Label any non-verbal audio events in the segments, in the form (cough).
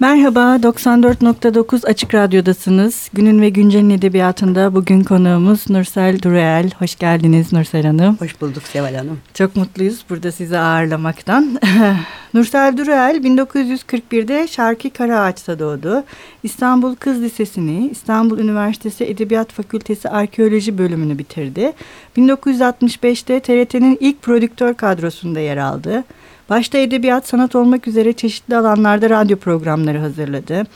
Merhaba, 94.9 Açık Radyo'dasınız. Günün ve Güncel'in edebiyatında bugün konuğumuz Nursel Dureel. Hoş geldiniz Nursel Hanım. Hoş bulduk Seval Hanım. Çok mutluyuz burada sizi ağırlamaktan. (laughs) Nursel Dureel 1941'de Şarkı Karaağaç'ta doğdu. İstanbul Kız Lisesi'ni, İstanbul Üniversitesi Edebiyat Fakültesi Arkeoloji bölümünü bitirdi. 1965'te TRT'nin ilk prodüktör kadrosunda yer aldı. Başta edebiyat, sanat olmak üzere çeşitli alanlarda radyo programları hazırladı.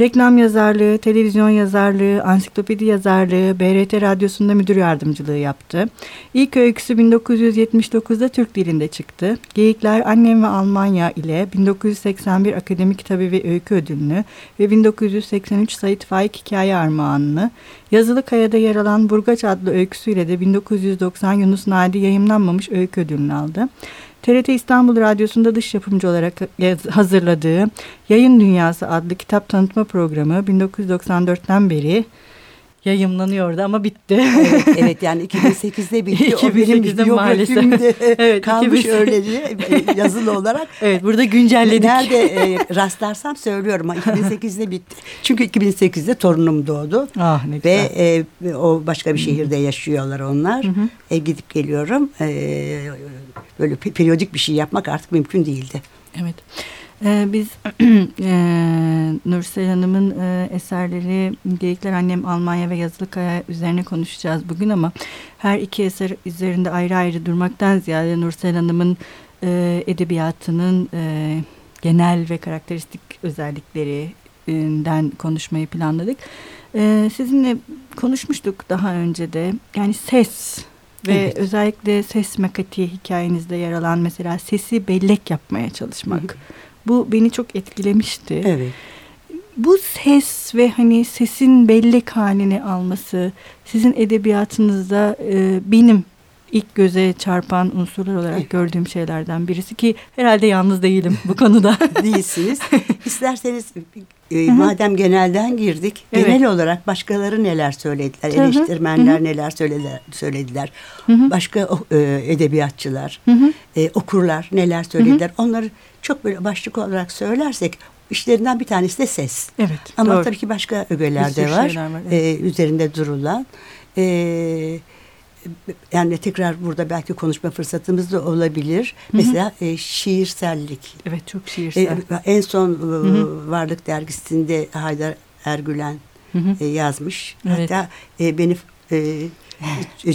Reklam yazarlığı, televizyon yazarlığı, ansiklopedi yazarlığı, BRT Radyosu'nda müdür yardımcılığı yaptı. İlk öyküsü 1979'da Türk dilinde çıktı. Geyikler Annem ve Almanya ile 1981 Akademik Kitabı ve Öykü Ödülünü ve 1983 Sait Faik Hikaye Armağanını, Yazılı Kaya'da yer alan Burgaç adlı öyküsüyle de 1990 Yunus Nadi yayımlanmamış öykü ödülünü aldı. TRT İstanbul Radyosu'nda dış yapımcı olarak hazırladığı Yayın Dünyası adlı kitap tanıtma programı 1994'ten beri yayımlanıyordu ama bitti. Evet, (laughs) evet yani 2008'de bitti. 2008'de maalesef. (laughs) evet, kalmış (laughs) 2008. öylece yazılı olarak. Evet burada güncelledik. Nerede e, rastlarsam söylüyorum. 2008'de bitti. Çünkü 2008'de torunum doğdu. Ah ne güzel. Ve e, o başka bir şehirde yaşıyorlar onlar. Hı hı. E, gidip geliyorum. E, böyle periyodik bir şey yapmak artık mümkün değildi. Evet. Ee, biz (clears throat) e, Nursel Hanım'ın e, eserleri Geyikler Annem Almanya ve Yazılı Kaya üzerine konuşacağız bugün ama her iki eser üzerinde ayrı ayrı durmaktan ziyade Nursel Hanım'ın e, edebiyatının e, genel ve karakteristik özelliklerinden konuşmayı planladık. E, sizinle konuşmuştuk daha önce de yani ses ve evet. özellikle ses makati hikayenizde yer alan mesela sesi bellek yapmaya çalışmak. Hı hı. Bu beni çok etkilemişti. Evet. Bu ses ve hani sesin bellek halini alması sizin edebiyatınızda e, benim ilk göze çarpan unsurlar olarak gördüğüm şeylerden birisi ki herhalde yalnız değilim bu konuda. (laughs) Değilsiniz. (laughs) İsterseniz e, madem genelden girdik, evet. genel olarak başkaları neler söylediler, Hı-hı. eleştirmenler Hı-hı. neler söylediler, söylediler. Hı-hı. başka e, edebiyatçılar, e, okurlar neler söylediler. Hı-hı. Onları çok böyle başlık olarak söylersek işlerinden bir tanesi de ses. Evet. Ama doğru. tabii ki başka ögeler de var. var evet. e, üzerinde durulan. E, yani tekrar burada belki konuşma fırsatımız da olabilir. Hı hı. Mesela e, şiirsellik. Evet çok şiirsel. E, en son e, hı hı. Varlık dergisinde Haydar Ergülen hı hı. E, yazmış. Evet. Hatta e, beni e,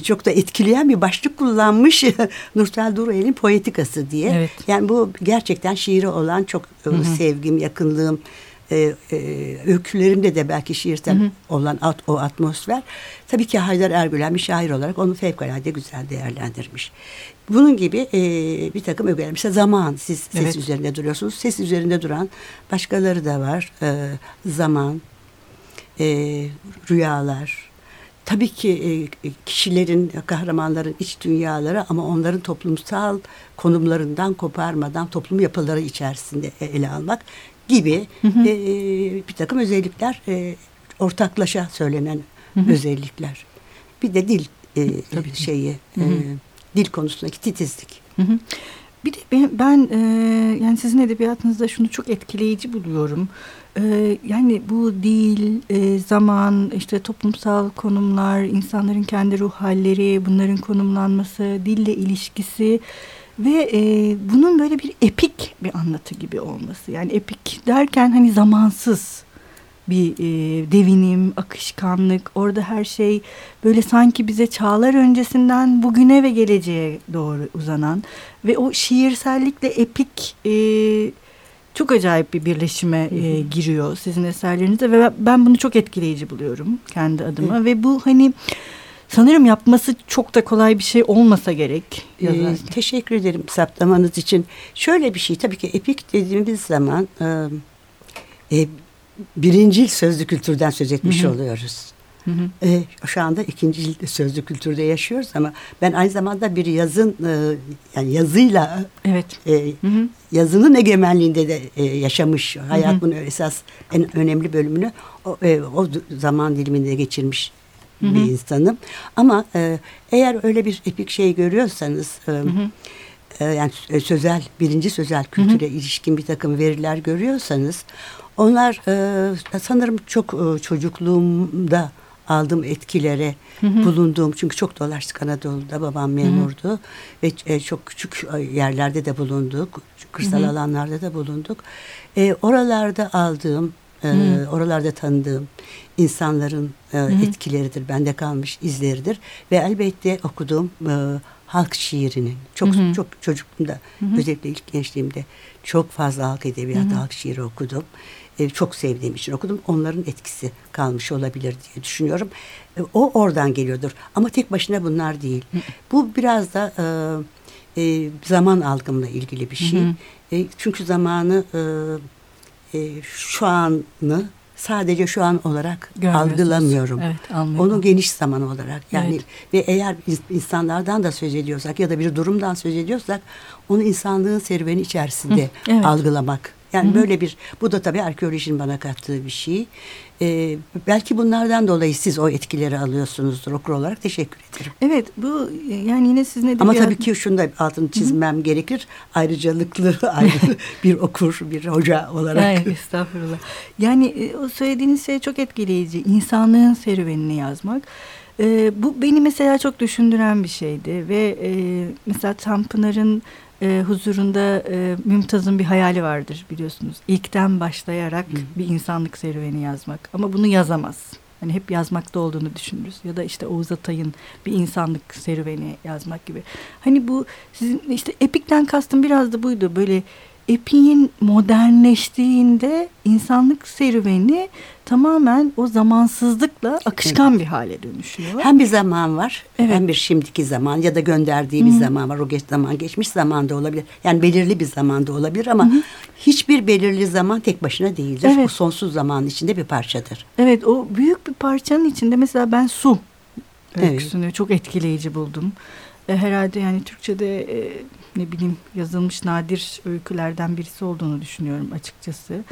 çok da etkileyen bir başlık kullanmış (laughs) Nursel Durayel'in poetikası diye. Evet. Yani bu gerçekten şiiri olan çok hı hı. sevgim, yakınlığım, e, e, öykülerinde de belki şiirsel hı hı. olan at, o atmosfer. Tabii ki Haydar Ergülen bir şair olarak onu fevkalade güzel değerlendirmiş. Bunun gibi e, bir takım ögeler. Mesela zaman siz ses evet. üzerinde duruyorsunuz. Ses üzerinde duran başkaları da var. E, zaman, e, rüyalar, tabii ki e, kişilerin, kahramanların iç dünyaları ama onların toplumsal konumlarından koparmadan toplum yapıları içerisinde ele almak gibi hı hı. E, bir takım özellikler e, ortaklaşa söylenen hı hı. özellikler. Bir de dil e, Tabii şeyi hı hı. E, dil konusundaki titizlik. Hı hı. Bir de ben, ben e, yani sizin edebiyatınızda şunu çok etkileyici buluyorum. E, yani bu dil, e, zaman, işte toplumsal konumlar, insanların kendi ruh halleri, bunların konumlanması, dille ilişkisi ve e, bunun böyle bir epik bir anlatı gibi olması. Yani epik derken hani zamansız bir e, devinim, akışkanlık. Orada her şey böyle sanki bize çağlar öncesinden bugüne ve geleceğe doğru uzanan ve o şiirsellikle epik e, çok acayip bir birleşime e, giriyor sizin eserlerinizde ve ben bunu çok etkileyici buluyorum kendi adıma ve bu hani sanırım yapması çok da kolay bir şey olmasa gerek. Ee, teşekkür ederim saptamanız için. Şöyle bir şey tabii ki epik dediğimiz zaman e, e, birincil sözlü kültürden söz etmiş Hı-hı. oluyoruz. Hı hı. E, şu anda ikinci sözlü kültürde yaşıyoruz ama ben aynı zamanda bir yazın e, yani yazıyla evet. E, hı hı. yazının egemenliğinde de e, yaşamış hayatımın esas en önemli bölümünü o, e, o zaman diliminde geçirmiş hı hı. bir insanım. Ama e, eğer öyle bir epik şey görüyorsanız e, hı hı. E, yani sözel birinci sözel kültüre hı hı. ilişkin bir takım veriler görüyorsanız Onlar e, sanırım çok e, çocukluğumda aldığım etkilere hı hı. bulunduğum çünkü çok dolaştık Anadolu'da babam memurdu hı hı. ve e, çok küçük e, yerlerde de bulunduk kırsal hı hı. alanlarda da bulunduk e, oralarda aldığım e, oralarda tanıdığım insanların e, hı hı. etkileridir bende kalmış izleridir ve elbette okuduğum e, halk şiirinin çok hı hı. çok çocukluğumda hı hı. özellikle ilk gençliğimde çok fazla halk edebiyatı, hı hı. halk şiiri okudum. E, çok sevdiğim için okudum. Onların etkisi kalmış olabilir diye düşünüyorum. E, o oradan geliyordur. Ama tek başına bunlar değil. Hı. Bu biraz da e, e, zaman algımla ilgili bir şey. Hı hı. E, çünkü zamanı e, e, şu anı sadece şu an olarak algılamıyorum. Evet, anlıyorum. Onu geniş zaman olarak yani evet. ve eğer insanlardan da söz ediyorsak ya da bir durumdan söz ediyorsak onu insanlığın serüveni içerisinde Hı, evet. algılamak yani Hı-hı. böyle bir bu da tabii arkeolojinin bana kattığı bir şey. Ee, belki bunlardan dolayı siz o etkileri alıyorsunuzdur okur olarak teşekkür ederim. Evet bu yani yine sizin edebiyat... Ama tabii ki şunu da altını çizmem Hı-hı. gerekir. Ayrıcalıklı (laughs) ayrı (laughs) bir okur, bir hoca olarak. Hayır estağfurullah. Yani e, o söylediğiniz şey çok etkileyici. İnsanlığın serüvenini yazmak. Ee, bu beni mesela çok düşündüren bir şeydi ve e, mesela Tanpınar'ın e, huzurunda e, Mümtaz'ın bir hayali vardır biliyorsunuz. İlkten başlayarak Hı. bir insanlık serüveni yazmak. Ama bunu yazamaz. Hani hep yazmakta olduğunu düşünürüz. Ya da işte Oğuz Atay'ın bir insanlık serüveni yazmak gibi. Hani bu sizin işte epikten kastım biraz da buydu. Böyle Epi'nin modernleştiğinde insanlık serüveni tamamen o zamansızlıkla akışkan evet. bir hale dönüşüyor. Hem bir zaman var evet. hem bir şimdiki zaman ya da gönderdiği bir zaman var. O geç zaman geçmiş zaman da olabilir. Yani belirli bir zaman da olabilir ama Hı-hı. hiçbir belirli zaman tek başına değildir. Evet. O sonsuz zamanın içinde bir parçadır. Evet o büyük bir parçanın içinde mesela ben su öyküsünü evet. çok etkileyici buldum. E, herhalde yani Türkçe'de e, ne bileyim yazılmış nadir öykülerden birisi olduğunu düşünüyorum açıkçası.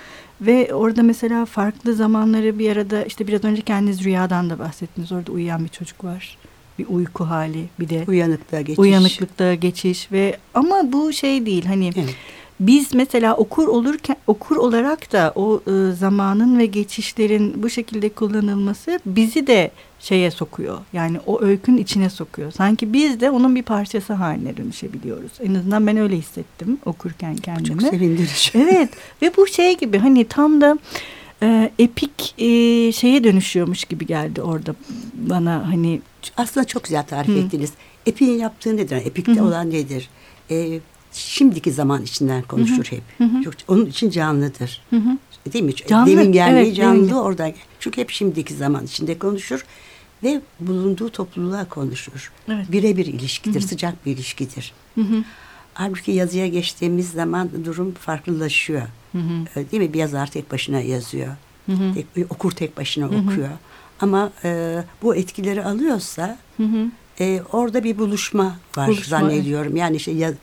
Ve orada mesela farklı zamanları bir arada işte biraz önce kendiniz rüyadan da bahsettiniz. Orada uyuyan bir çocuk var. Bir uyku hali bir de uyanıklığa geçiş. Uyanıklıkta geçiş ve ama bu şey değil hani evet biz mesela okur olurken okur olarak da o e, zamanın ve geçişlerin bu şekilde kullanılması bizi de şeye sokuyor. Yani o öykün içine sokuyor. Sanki biz de onun bir parçası haline dönüşebiliyoruz. En azından ben öyle hissettim okurken kendimi. Çok sevindirici. (laughs) Evet ve bu şey gibi hani tam da e, epik e, şeye dönüşüyormuş gibi geldi orada bana hani. Aslında çok güzel tarif Hı. ettiniz. Epik'in yaptığı nedir? Epik'te Hı. olan nedir? E, şimdiki zaman içinden konuşur hep. Hı-hı. Çok, onun için canlıdır. Hı-hı. Değil mi? Canlı. Demin gelmeyi evet, canlı demin. orada. Çünkü hep şimdiki zaman içinde konuşur ve bulunduğu topluluğa konuşur. Evet. Birebir ilişkidir, Hı-hı. sıcak bir ilişkidir. Hı-hı. Halbuki yazıya geçtiğimiz zaman durum farklılaşıyor. Hı-hı. Değil mi? Bir yazar tek başına yazıyor. Hı-hı. Tek, okur tek başına Hı-hı. okuyor. Ama e, bu etkileri alıyorsa Hı-hı e, orada bir buluşma var buluşma, zannediyorum. Evet. Yani işte yaz,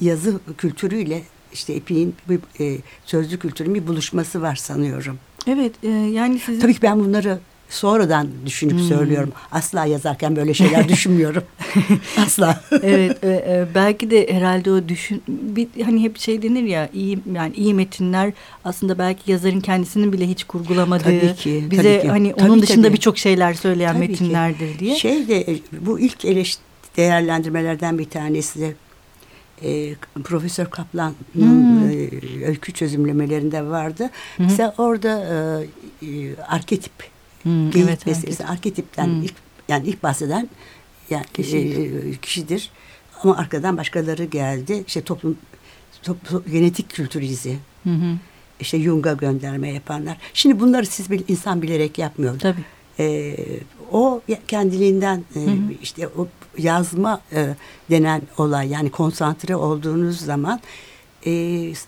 yazı kültürüyle işte epinin e, sözlü kültürün bir buluşması var sanıyorum. Evet e, yani sizin... Tabii ki ben bunları sonradan düşünüp hmm. söylüyorum. Asla yazarken böyle şeyler (laughs) düşünmüyorum. (laughs) Asla. evet, e, e, belki de herhalde o düşün bir hani hep şey denir ya iyi yani iyi metinler aslında belki yazarın kendisinin bile hiç kurgulamadığı tabii ki, bize tabii ki. hani tabii, onun dışında birçok şeyler söyleyen tabii metinlerdir ki. diye. Şey de e, bu ilk eleştiri değerlendirmelerden bir tanesi de e, Profesör Kaplan'ın hmm. e, öykü çözümlemelerinde vardı. Hmm. Mesela orada e, e, arketip Hmm, Geyik evet, meselesi evet. arketipten hmm. ilk, yani ilk bahseden yani Kişi. e, kişidir. Ama arkadan başkaları geldi. İşte toplum top, genetik kültür izi. Hı hı. İşte Jung'a gönderme yapanlar. Şimdi bunları siz bir insan bilerek yapmıyor. Tabii. E, o kendiliğinden e, hı hı. işte o yazma e, denen olay yani konsantre olduğunuz zaman e,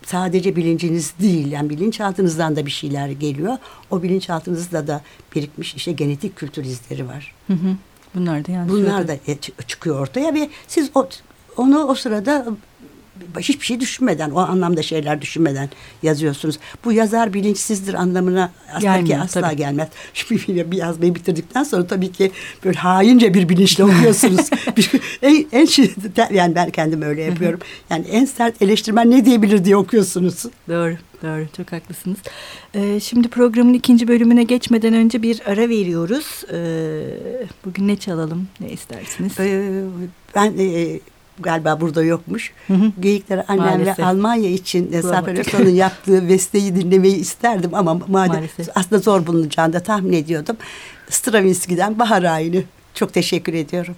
sadece bilinciniz değil yani bilinçaltınızdan da bir şeyler geliyor. O bilinçaltınızda da birikmiş işte genetik kültür izleri var. Hı hı. Bunlar da yani Bunlar da çıkıyor ortaya ve siz o, onu o sırada hiçbir şey düşünmeden o anlamda şeyler düşünmeden yazıyorsunuz. Bu yazar bilinçsizdir anlamına aslında ki asla tabii. gelmez. (laughs) Şimdi bir yazmayı bitirdikten sonra tabii ki böyle haince bir bilinçle okuyorsunuz. (laughs) en, en şey, yani ben kendim öyle yapıyorum. Yani en sert eleştirmen ne diyebilir diye okuyorsunuz. Doğru. Doğru, çok haklısınız. Ee, şimdi programın ikinci bölümüne geçmeden önce bir ara veriyoruz. Ee, bugün ne çalalım, ne istersiniz? Ee, ben e, galiba burada yokmuş. Hı hı. Geyikler annemle Maalesef. Almanya için Zafer Özal'ın yaptığı besteyi dinlemeyi isterdim ama madem Maalesef. aslında zor bulunacağını da tahmin ediyordum. Stravinsky'den Bahar Ayini. Çok teşekkür ediyorum.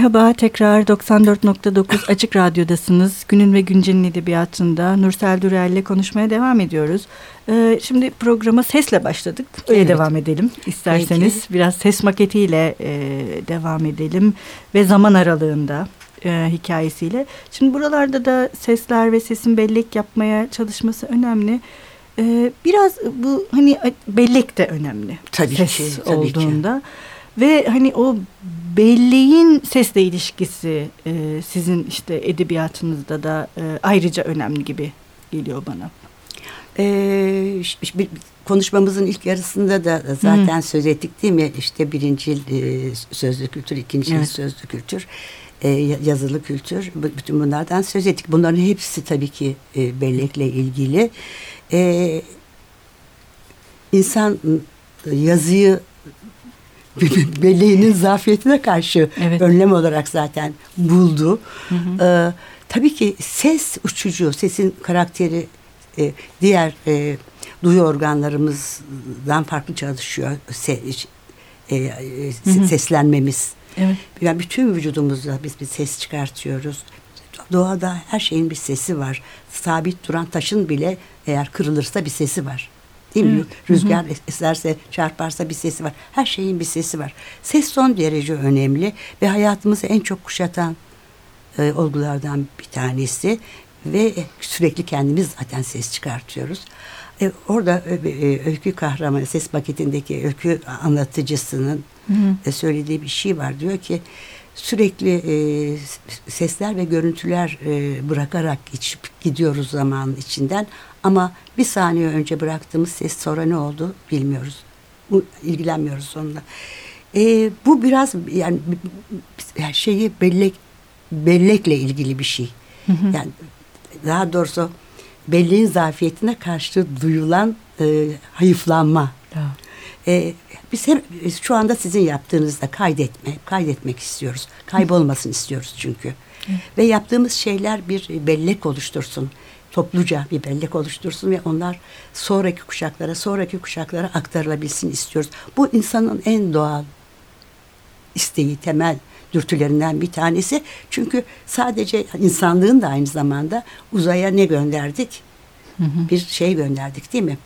Merhaba, tekrar 94.9 Açık Radyo'dasınız. Günün ve Güncel'in edebiyatında Nursel Dürel ile konuşmaya devam ediyoruz. Ee, şimdi programa sesle başladık. Öyle evet. devam edelim isterseniz. Peki. Biraz ses maketiyle e, devam edelim ve zaman aralığında e, hikayesiyle. Şimdi buralarda da sesler ve sesin bellek yapmaya çalışması önemli. Ee, biraz bu hani bellek de önemli. Tabii ses ki. Tabii olduğunda. Ki. Ve hani o belleğin sesle ilişkisi e, sizin işte edebiyatınızda da e, ayrıca önemli gibi geliyor bana. Ee, konuşmamızın ilk yarısında da zaten Hı. söz ettik değil mi? İşte birinci e, sözlü kültür, ikinci evet. sözlü kültür, e, yazılı kültür. Bütün bunlardan söz ettik. Bunların hepsi tabii ki e, bellekle ilgili. E, insan yazıyı (laughs) belleğinin zafiyetine karşı evet. önlem olarak zaten buldu. Hı hı. Ee, tabii ki ses uçucu, sesin karakteri e, diğer e, duyu organlarımızdan farklı çalışıyor. Se, e, e, hı hı. Seslenmemiz. Evet. Yani bütün vücudumuzda biz bir ses çıkartıyoruz. Doğada her şeyin bir sesi var. Sabit duran taşın bile eğer kırılırsa bir sesi var. Değil mi? Hı. Rüzgar eserse, çarparsa bir sesi var. Her şeyin bir sesi var. Ses son derece önemli ve hayatımızı en çok kuşatan e, olgulardan bir tanesi ve sürekli kendimiz zaten ses çıkartıyoruz. E, orada e, e, öykü kahramanı ses paketindeki öykü anlatıcısının hı hı. E, söylediği bir şey var. Diyor ki sürekli e, sesler ve görüntüler e, bırakarak geçip gidiyoruz zaman içinden ama bir saniye önce bıraktığımız ses sonra ne oldu bilmiyoruz. Bu, ilgilenmiyoruz onunla. E, bu biraz yani şeyi bellek bellekle ilgili bir şey. Hı hı. Yani daha doğrusu belleğin zafiyetine karşı duyulan e, hayıflanma. E, biz hep şu anda sizin yaptığınızda kaydetme, kaydetmek istiyoruz. Kaybolmasın istiyoruz çünkü. Hı. Ve yaptığımız şeyler bir bellek oluştursun. Topluca bir bellek oluştursun ve onlar sonraki kuşaklara, sonraki kuşaklara aktarılabilsin istiyoruz. Bu insanın en doğal isteği, temel dürtülerinden bir tanesi. Çünkü sadece insanlığın da aynı zamanda uzaya ne gönderdik? Hı hı. Bir şey gönderdik değil mi?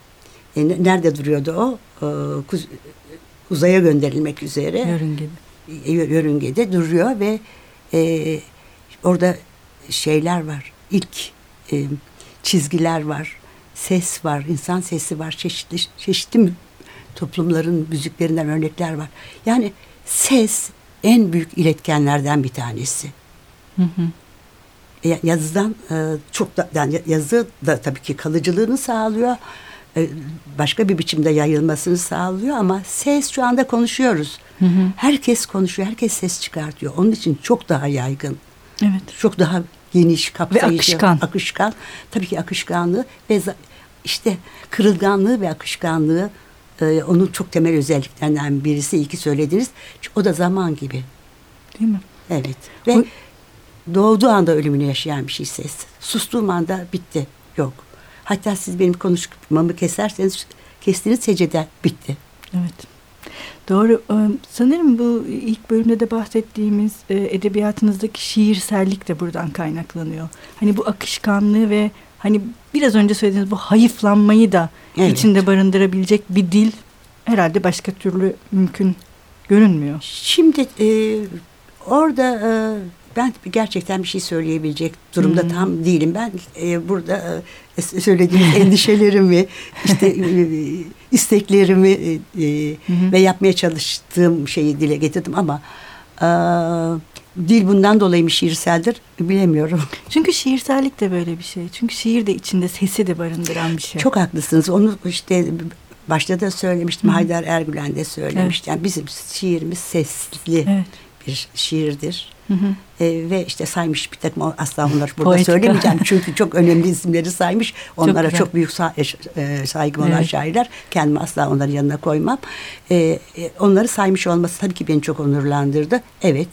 E, nerede duruyordu o? E, kuz, uzaya gönderilmek üzere. Yörüngede. E, yörüngede duruyor ve e, orada şeyler var. İlk e, çizgiler var. Ses var. insan sesi var. Çeşitli çeşitli toplumların müziklerinden örnekler var. Yani ses en büyük iletkenlerden bir tanesi. Hı hı. E, yazıdan e, çok da yani yazı da tabii ki kalıcılığını sağlıyor. E, başka bir biçimde yayılmasını sağlıyor ama ses şu anda konuşuyoruz. Hı hı. Herkes konuşuyor, herkes ses çıkartıyor. Onun için çok daha yaygın. Evet. Çok daha geniş, kapsayıcı, ve akışkan. akışkan. Tabii ki akışkanlığı ve işte kırılganlığı ve akışkanlığı ee, onun çok temel özelliklerinden birisi iki söylediniz. O da zaman gibi. Değil mi? Evet. Ve o... doğduğu anda ölümünü yaşayan bir şey ses. Sustuğum anda bitti. Yok. Hatta siz benim konuşmamı keserseniz kestiğiniz secde bitti. Evet. Doğru. Ee, sanırım bu ilk bölümde de bahsettiğimiz e, edebiyatınızdaki şiirsellik de buradan kaynaklanıyor. Hani bu akışkanlığı ve hani biraz önce söylediğiniz bu hayıflanmayı da evet. içinde barındırabilecek bir dil herhalde başka türlü mümkün görünmüyor. Şimdi e, orada e, ben gerçekten bir şey söyleyebilecek durumda hmm. tam değilim. Ben e, burada e, söylediğim (laughs) endişelerimi, işte e, isteklerimi e, hmm. ve yapmaya çalıştığım şeyi dile getirdim ama e, dil bundan dolayı mı şiirseldir bilemiyorum. Çünkü şiirsellik de böyle bir şey. Çünkü şiir de içinde sesi de barındıran bir şey. Çok haklısınız. Onu işte başta da söylemiştim. Hı. Haydar Ergülen de söylemişti. Evet. Yani bizim şiirimiz sesli evet. Bir şiirdir. Hı hı. E, ve işte saymış bir takım asla onları burada Poetika. söylemeyeceğim (laughs) çünkü çok önemli isimleri saymış. Onlara çok, çok büyük sa e, saygım olan evet. şairler. Kendimi asla onların yanına koymam. E, e, onları saymış olması tabii ki beni çok onurlandırdı. Evet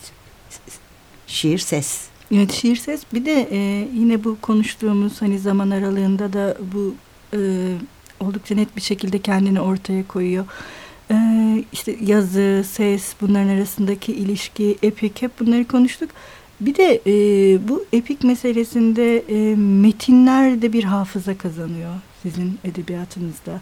şiir ses. Evet şiir ses bir de e, yine bu konuştuğumuz hani zaman aralığında da bu e, oldukça net bir şekilde kendini ortaya koyuyor. E, işte yazı, ses bunların arasındaki ilişki, epik hep bunları konuştuk. Bir de e, bu epik meselesinde e, metinler de bir hafıza kazanıyor sizin edebiyatınızda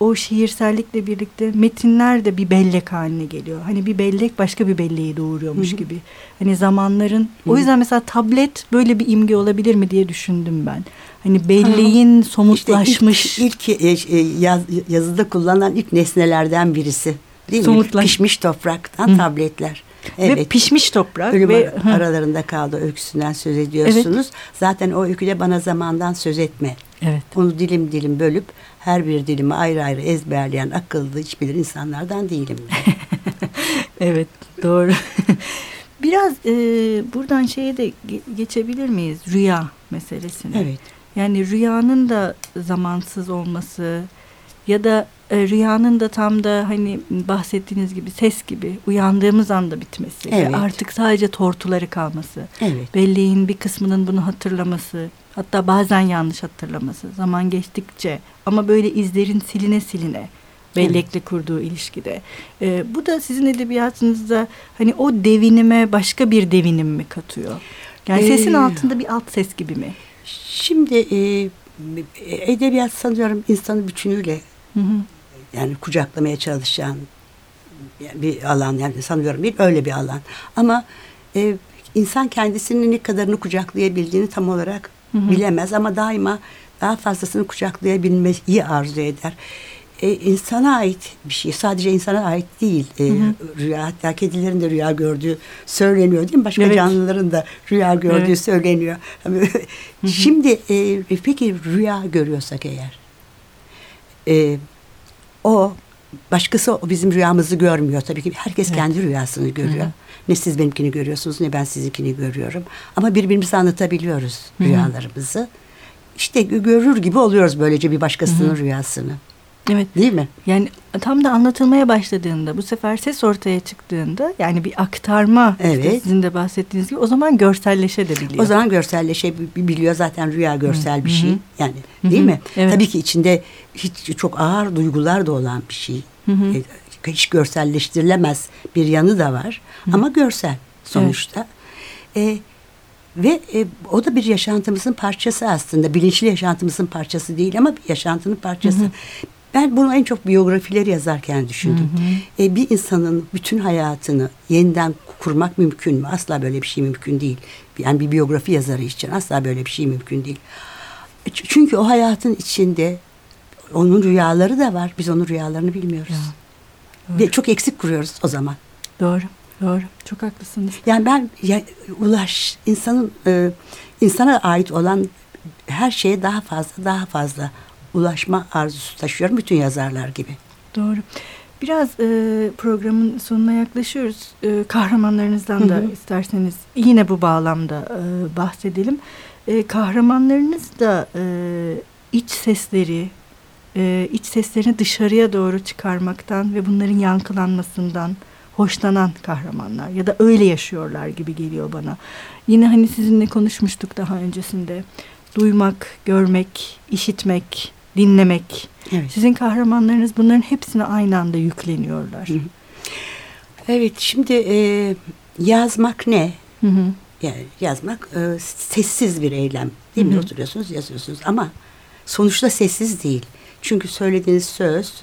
o şiirsellikle birlikte metinler de bir bellek haline geliyor. Hani bir bellek başka bir belleği doğuruyormuş Hı-hı. gibi. Hani zamanların Hı-hı. o yüzden mesela tablet böyle bir imge olabilir mi diye düşündüm ben. Hani belleğin Aha. somutlaşmış. İşte ilk, ilk e, e, yaz, yazıda kullanılan ilk nesnelerden birisi. Değil Somutlaş. mi? Pişmiş topraktan Hı. tabletler. Evet. Ve pişmiş toprak. Ölüm ve, aralarında kaldı öyküsünden söz ediyorsunuz. Evet. Zaten o öyküde bana zamandan söz etme. Evet. Onu dilim dilim bölüp her bir dilimi ayrı ayrı ezberleyen akıllı hiç bilir insanlardan değilim. (laughs) evet doğru. Biraz e, buradan şeye de geçebilir miyiz? Rüya meselesine. Evet. Yani rüyanın da zamansız olması ya da e, rüyanın da tam da hani bahsettiğiniz gibi ses gibi uyandığımız anda bitmesi. Evet. Ve artık sadece tortuları kalması. Evet. Belleğin bir kısmının bunu hatırlaması. Hatta bazen yanlış hatırlaması. Zaman geçtikçe ama böyle izlerin siline siline bellekle kurduğu ilişkide. E, bu da sizin edebiyatınızda hani o devinime başka bir devinim mi katıyor? Yani ee, sesin altında bir alt ses gibi mi? Şimdi e, edebiyat sanıyorum insanı bütünüyle Hı hı. Yani kucaklamaya çalışan bir alan yani sanıyorum bir öyle bir alan. Ama e, insan kendisinin ne kadarını kucaklayabildiğini tam olarak hı hı. bilemez ama daima daha fazlasını kucaklayabilmeyi arzu eder. E, insana ait bir şey. Sadece insana ait değil. E, hı hı. Rüya hatta kedilerin de rüya gördüğü söyleniyor değil mi? Başka evet. canlıların da rüya gördüğü evet. söyleniyor. (laughs) Şimdi e, peki rüya görüyorsak eğer e, o başkası bizim rüyamızı görmüyor. Tabii ki herkes evet. kendi rüyasını görüyor. Hı hı. Ne siz benimkini görüyorsunuz ne ben sizinkini görüyorum. Ama birbirimize anlatabiliyoruz hı hı. rüyalarımızı. İşte görür gibi oluyoruz böylece bir başkasının hı hı. rüyasını. Evet. Değil mi? Yani tam da anlatılmaya başladığında bu sefer ses ortaya çıktığında yani bir aktarma evet. işte sizin de bahsettiğiniz gibi o zaman görselleşebiliyor. O zaman görselleşebiliyor zaten rüya görsel Hı. bir şey yani Hı. değil mi? Evet. Tabii ki içinde hiç çok ağır duygular da olan bir şey. Hı hı. E, hiç görselleştirilemez bir yanı da var hı. ama görsel sonuçta. Evet. E, ve e, o da bir yaşantımızın parçası aslında. Bilinçli yaşantımızın parçası değil ama bir yaşantının parçası. Hı hı. Ben bunu en çok biyografileri yazarken düşündüm. Hı hı. E, bir insanın bütün hayatını yeniden kurmak mümkün mü? Asla böyle bir şey mümkün değil. Yani bir biyografi yazarı için asla böyle bir şey mümkün değil. E, çünkü o hayatın içinde onun rüyaları da var. Biz onun rüyalarını bilmiyoruz. Ya, Ve çok eksik kuruyoruz o zaman. Doğru. Doğru. Çok haklısınız. Yani ben ya, ulaş insanın e, insana ait olan her şeye daha fazla daha fazla ulaşma arzusu taşıyorum bütün yazarlar gibi. Doğru. Biraz e, programın sonuna yaklaşıyoruz. E, kahramanlarınızdan hı hı. da isterseniz yine bu bağlamda e, bahsedelim. E, kahramanlarınız da e, iç sesleri, e, iç seslerini dışarıya doğru çıkarmaktan ve bunların yankılanmasından hoşlanan kahramanlar ya da öyle yaşıyorlar gibi geliyor bana. Yine hani sizinle konuşmuştuk daha öncesinde. Duymak, görmek, işitmek, dinlemek. Evet. Sizin kahramanlarınız bunların hepsine aynı anda yükleniyorlar. Hı hı. Evet şimdi e, yazmak ne? Hı hı. Yani yazmak e, sessiz bir eylem değil hı hı. mi? Oturuyorsunuz yazıyorsunuz ama sonuçta sessiz değil. Çünkü söylediğiniz söz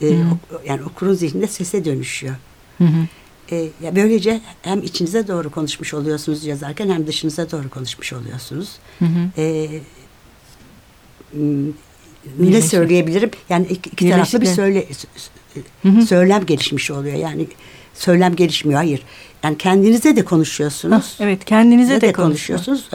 e, ok, yani okurun zihninde sese dönüşüyor. Hı hı. E, ya böylece hem içinize doğru konuşmuş oluyorsunuz yazarken hem dışınıza doğru konuşmuş oluyorsunuz. Hı hı. E, ne söyleyebilirim? Yani iki, iki taraflı bir söyle hı hı. söylem gelişmiş oluyor. Yani söylem gelişmiyor. Hayır. Yani kendinize de konuşuyorsunuz. Ha, evet, kendinize de, de konuşuyorsunuz.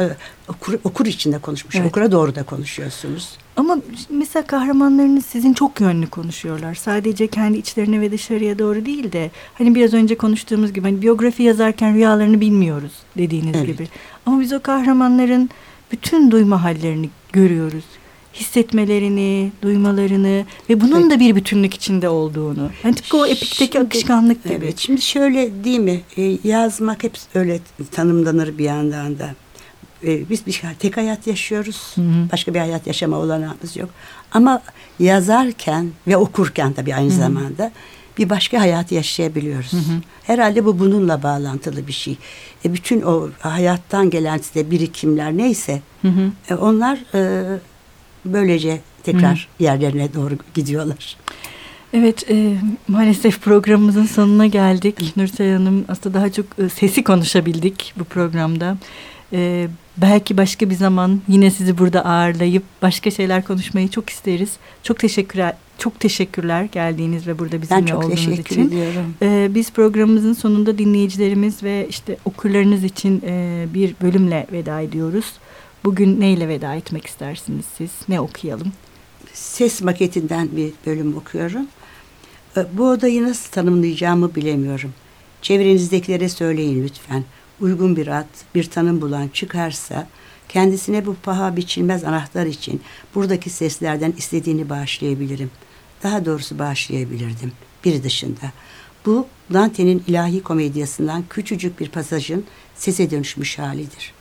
Okur, okur içinde konuşmuş. Evet. Okura doğru da konuşuyorsunuz. Ama mesela kahramanlarınız sizin çok yönlü konuşuyorlar. Sadece kendi içlerine ve dışarıya doğru değil de hani biraz önce konuştuğumuz gibi hani biyografi yazarken rüyalarını bilmiyoruz dediğiniz evet. gibi. Ama biz o kahramanların bütün duyma hallerini görüyoruz hissetmelerini, duymalarını ve bunun evet. da bir bütünlük içinde olduğunu. Yani tıpkı o epikteki şimdi, akışkanlık gibi. Evet, şimdi şöyle değil mi? E, yazmak hep öyle tanımlanır bir yandan da. E, biz bir tek hayat yaşıyoruz. Hı hı. Başka bir hayat yaşama olanağımız yok. Ama yazarken ve okurken tabii aynı hı hı. zamanda bir başka hayat yaşayabiliyoruz. Hı hı. Herhalde bu bununla bağlantılı bir şey. E, bütün o hayattan gelen size birikimler neyse hı hı. E, onlar e, böylece tekrar Hı. yerlerine doğru gidiyorlar. Evet e, maalesef programımızın sonuna geldik. Nursel Hanım aslında daha çok e, sesi konuşabildik bu programda. E, belki başka bir zaman yine sizi burada ağırlayıp başka şeyler konuşmayı çok isteriz. Çok teşekkürler. Çok teşekkürler geldiğiniz ve burada bizimle ben çok olduğunuz teşekkür için. Ediyorum. Ee, biz programımızın sonunda dinleyicilerimiz ve işte okurlarınız için e, bir bölümle veda ediyoruz. Bugün neyle veda etmek istersiniz siz? Ne okuyalım? Ses maketinden bir bölüm okuyorum. Ee, bu odayı nasıl tanımlayacağımı bilemiyorum. Çevrenizdekilere söyleyin lütfen. Uygun bir ad, bir tanım bulan çıkarsa kendisine bu paha biçilmez anahtar için buradaki seslerden istediğini bağışlayabilirim. Daha doğrusu bağışlayabilirdim. Biri dışında. Bu Dante'nin ilahi komedyasından küçücük bir pasajın sese dönüşmüş halidir.''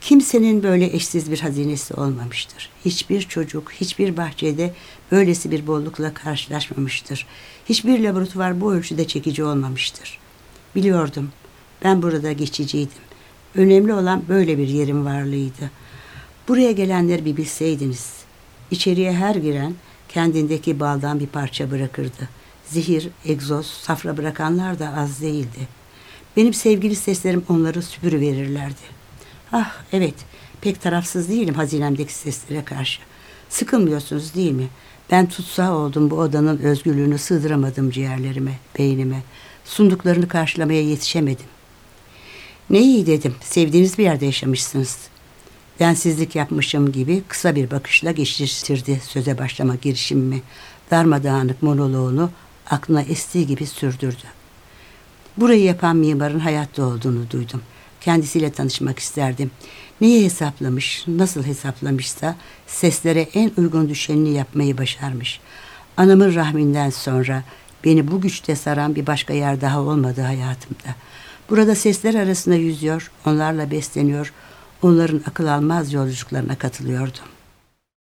Kimsenin böyle eşsiz bir hazinesi olmamıştır. Hiçbir çocuk, hiçbir bahçede böylesi bir bollukla karşılaşmamıştır. Hiçbir laboratuvar bu ölçüde çekici olmamıştır. Biliyordum. Ben burada geçiciydim. Önemli olan böyle bir yerin varlığıydı. Buraya gelenleri bir bilseydiniz. İçeriye her giren kendindeki baldan bir parça bırakırdı. Zehir, egzoz, safra bırakanlar da az değildi. Benim sevgili seslerim onları süpürüverirlerdi. Ah evet, pek tarafsız değilim hazinemdeki seslere karşı. Sıkılmıyorsunuz değil mi? Ben tutsağı oldum bu odanın özgürlüğünü sığdıramadım ciğerlerime, beynime. Sunduklarını karşılamaya yetişemedim. Ne iyi dedim, sevdiğiniz bir yerde yaşamışsınız. Densizlik yapmışım gibi kısa bir bakışla geçiştirdi söze başlama girişimimi. Darmadağınık monoloğunu aklına estiği gibi sürdürdü. Burayı yapan mimarın hayatta olduğunu duydum. Kendisiyle tanışmak isterdim. Neyi hesaplamış, nasıl hesaplamışsa seslere en uygun düşenini yapmayı başarmış. Anamın rahminden sonra beni bu güçte saran bir başka yer daha olmadı hayatımda. Burada sesler arasında yüzüyor, onlarla besleniyor, onların akıl almaz yolculuklarına katılıyordum.